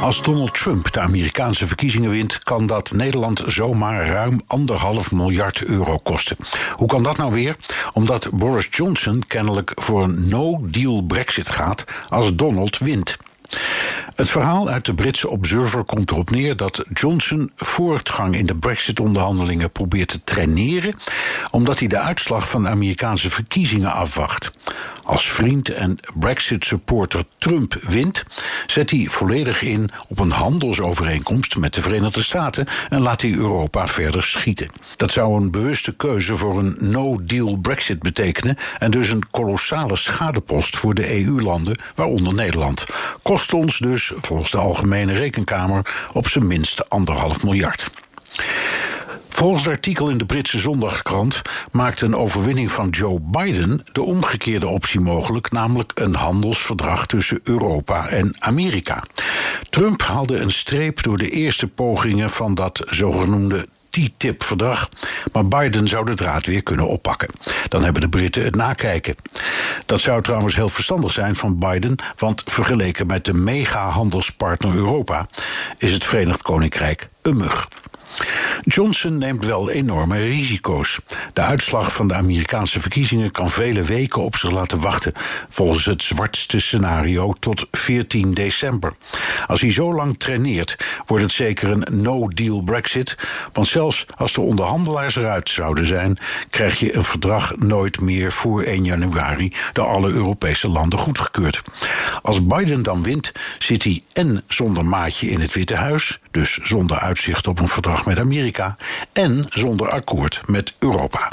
Als Donald Trump de Amerikaanse verkiezingen wint, kan dat Nederland zomaar ruim anderhalf miljard euro kosten. Hoe kan dat nou weer? Omdat Boris Johnson kennelijk voor een no-deal Brexit gaat als Donald wint. Het verhaal uit de Britse Observer komt erop neer dat Johnson voortgang in de Brexit-onderhandelingen probeert te traineren, omdat hij de uitslag van de Amerikaanse verkiezingen afwacht. Als vriend en Brexit-supporter Trump wint, zet hij volledig in op een handelsovereenkomst met de Verenigde Staten en laat hij Europa verder schieten. Dat zou een bewuste keuze voor een no-deal Brexit betekenen en dus een kolossale schadepost voor de EU-landen, waaronder Nederland. Kost ons dus, volgens de Algemene Rekenkamer, op zijn minst anderhalf miljard. Volgens het artikel in de Britse Zondagkrant maakt een overwinning van Joe Biden de omgekeerde optie mogelijk, namelijk een handelsverdrag tussen Europa en Amerika. Trump haalde een streep door de eerste pogingen van dat zogenoemde TTIP-verdrag. Maar Biden zou de draad weer kunnen oppakken. Dan hebben de Britten het nakijken. Dat zou trouwens heel verstandig zijn van Biden, want vergeleken met de mega-handelspartner Europa is het Verenigd Koninkrijk een mug. Johnson neemt wel enorme risico's. De uitslag van de Amerikaanse verkiezingen kan vele weken op zich laten wachten, volgens het zwartste scenario tot 14 december. Als hij zo lang traineert, wordt het zeker een no-deal Brexit, want zelfs als de onderhandelaars eruit zouden zijn, krijg je een verdrag nooit meer voor 1 januari door alle Europese landen goedgekeurd. Als Biden dan wint, zit hij en zonder maatje in het Witte Huis, dus zonder uitzicht op een verdrag met Amerika, en zonder akkoord met Europa.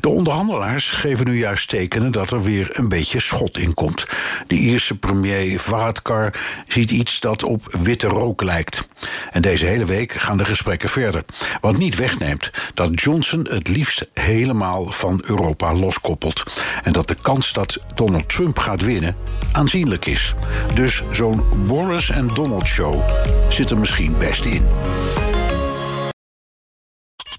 De onderhandelaars geven nu juist tekenen dat er weer een beetje schot in komt. De Ierse premier Varadkar ziet iets dat op witte rook lijkt. En deze hele week gaan de gesprekken verder. Wat niet wegneemt dat Johnson het liefst helemaal van Europa loskoppelt. En dat de kans dat Donald Trump gaat winnen aanzienlijk is. Dus zo'n Boris en Donald show zit er misschien best in.